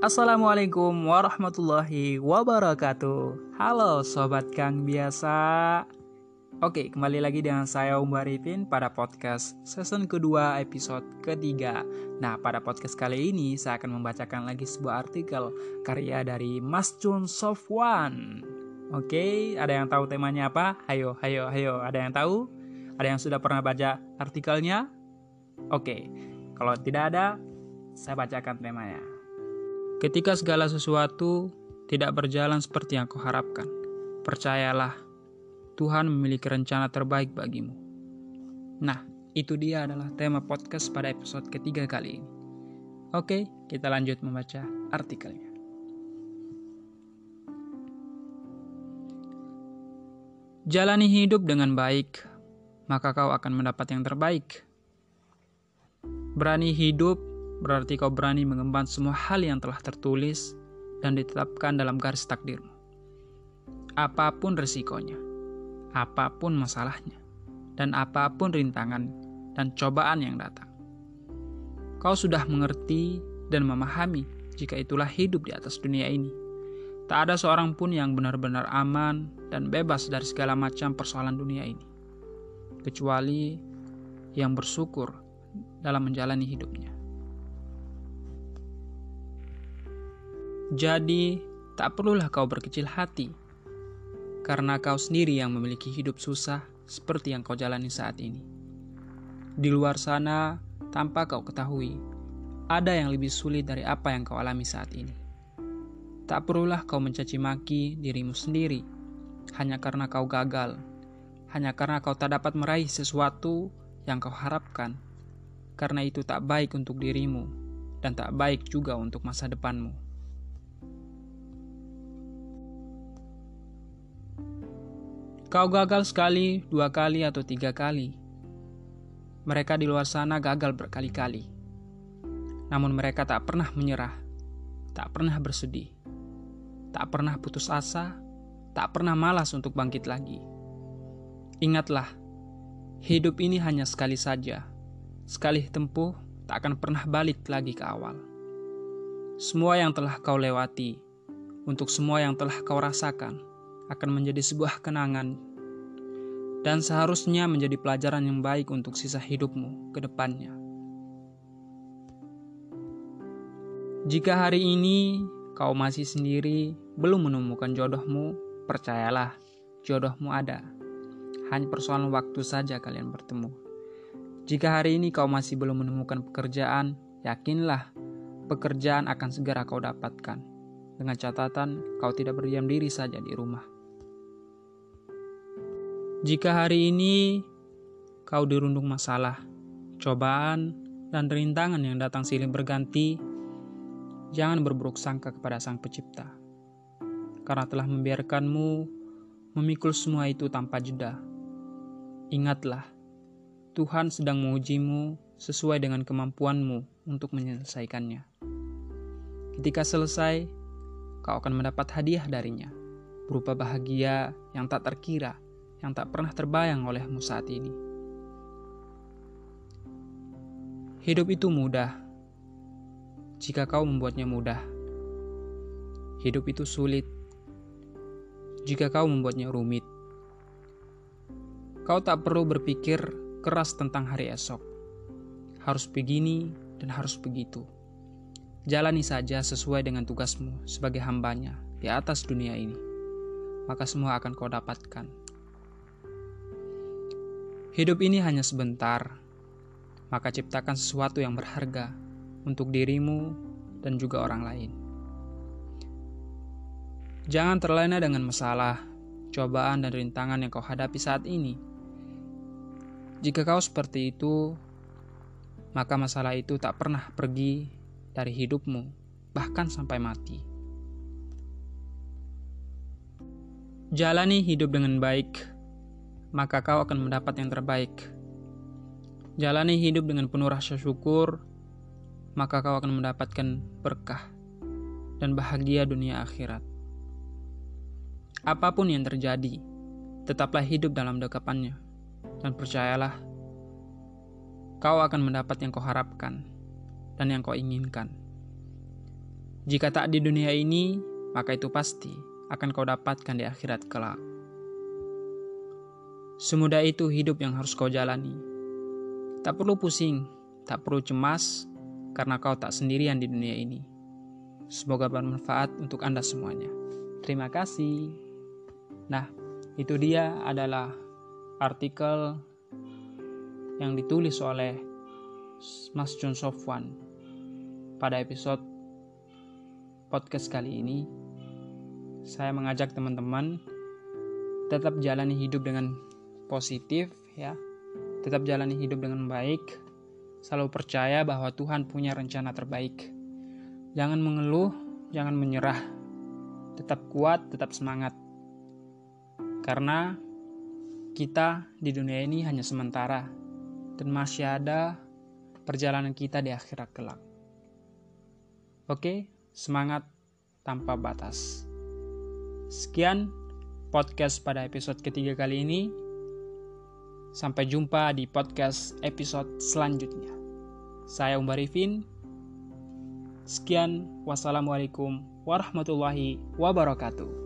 Assalamualaikum warahmatullahi wabarakatuh Halo Sobat Kang Biasa Oke, kembali lagi dengan saya Umar Arifin pada podcast season kedua episode ketiga Nah, pada podcast kali ini saya akan membacakan lagi sebuah artikel karya dari Mas Chun Sofwan Oke, ada yang tahu temanya apa? Hayo, hayo, hayo, ada yang tahu? Ada yang sudah pernah baca artikelnya? Oke, kalau tidak ada, saya bacakan temanya Ketika segala sesuatu tidak berjalan seperti yang kau harapkan, percayalah, Tuhan memiliki rencana terbaik bagimu. Nah, itu dia adalah tema podcast pada episode ketiga kali ini. Oke, kita lanjut membaca artikelnya. Jalani hidup dengan baik, maka kau akan mendapat yang terbaik. Berani hidup berarti kau berani mengemban semua hal yang telah tertulis dan ditetapkan dalam garis takdirmu. Apa pun resikonya, apa pun masalahnya, dan apa pun rintangan dan cobaan yang datang. Kau sudah mengerti dan memahami jika itulah hidup di atas dunia ini. Tak ada seorang pun yang benar-benar aman dan bebas dari segala macam persoalan dunia ini, kecuali yang bersyukur dalam menjalani hidupnya. Jadi, tak perlulah kau berkecil hati, karena kau sendiri yang memiliki hidup susah seperti yang kau jalani saat ini. Di luar sana, tanpa kau ketahui, ada yang lebih sulit dari apa yang kau alami saat ini. Tak perlulah kau mencaci maki dirimu sendiri, hanya karena kau gagal, hanya karena kau tak dapat meraih sesuatu yang kau harapkan, karena itu tak baik untuk dirimu dan tak baik juga untuk masa depanmu. Kau gagal sekali, dua kali, atau tiga kali. Mereka di luar sana gagal berkali-kali. Namun mereka tak pernah menyerah, tak pernah bersedih, tak pernah putus asa, tak pernah malas untuk bangkit lagi. Ingatlah, hidup ini hanya sekali saja. Sekali tempuh, tak akan pernah balik lagi ke awal. Semua yang telah kau lewati, untuk semua yang telah kau rasakan, akan menjadi sebuah kenangan dan seharusnya menjadi pelajaran yang baik untuk sisa hidupmu ke depannya. Jika hari ini kau masih sendiri, belum menemukan jodohmu, percayalah, jodohmu ada. Hanya persoalan waktu saja kalian bertemu. Jika hari ini kau masih belum menemukan pekerjaan, yakinlah pekerjaan akan segera kau dapatkan. Dengan catatan, kau tidak berdiam diri saja di rumah. Jika hari ini kau dirundung masalah, cobaan, dan rintangan yang datang silih berganti, jangan berburuk sangka kepada Sang Pencipta, karena telah membiarkanmu memikul semua itu tanpa jeda. Ingatlah, Tuhan sedang mengujimu sesuai dengan kemampuanmu untuk menyelesaikannya. Ketika selesai, kau akan mendapat hadiah darinya, berupa bahagia yang tak terkira yang tak pernah terbayang olehmu saat ini. Hidup itu mudah jika kau membuatnya mudah. Hidup itu sulit jika kau membuatnya rumit. Kau tak perlu berpikir keras tentang hari esok. Harus begini dan harus begitu. Jalani saja sesuai dengan tugasmu sebagai hambanya di atas dunia ini. Maka semua akan kau dapatkan. Hidup ini hanya sebentar, maka ciptakan sesuatu yang berharga untuk dirimu dan juga orang lain. Jangan terlena dengan masalah, cobaan, dan rintangan yang kau hadapi saat ini. Jika kau seperti itu, maka masalah itu tak pernah pergi dari hidupmu, bahkan sampai mati. Jalani hidup dengan baik maka kau akan mendapat yang terbaik. Jalani hidup dengan penuh rasa syukur, maka kau akan mendapatkan berkah dan bahagia dunia akhirat. Apa pun yang terjadi, tetaplah hidup dalam dekapannya, dan percayalah, kau akan mendapat yang kau harapkan dan yang kau inginkan. Jika tak di dunia ini, maka itu pasti akan kau dapatkan di akhirat kelak. Semudah itu hidup yang harus kau jalani. Tak perlu pusing, tak perlu cemas, karena kau tak sendirian di dunia ini. Semoga bermanfaat untuk Anda semuanya. Terima kasih. Nah, itu dia adalah artikel yang ditulis oleh Mas John Sofwan pada episode podcast kali ini. Saya mengajak teman-teman tetap jalani hidup dengan positif ya. Tetap jalani hidup dengan baik. Selalu percaya bahwa Tuhan punya rencana terbaik. Jangan mengeluh, jangan menyerah. Tetap kuat, tetap semangat. Karena kita di dunia ini hanya sementara dan masih ada perjalanan kita di akhirat kelak. Oke, semangat tanpa batas. Sekian podcast pada episode ketiga kali ini. Sampai jumpa di podcast episode selanjutnya. Saya Umar Rifin. Sekian, wassalamualaikum warahmatullahi wabarakatuh.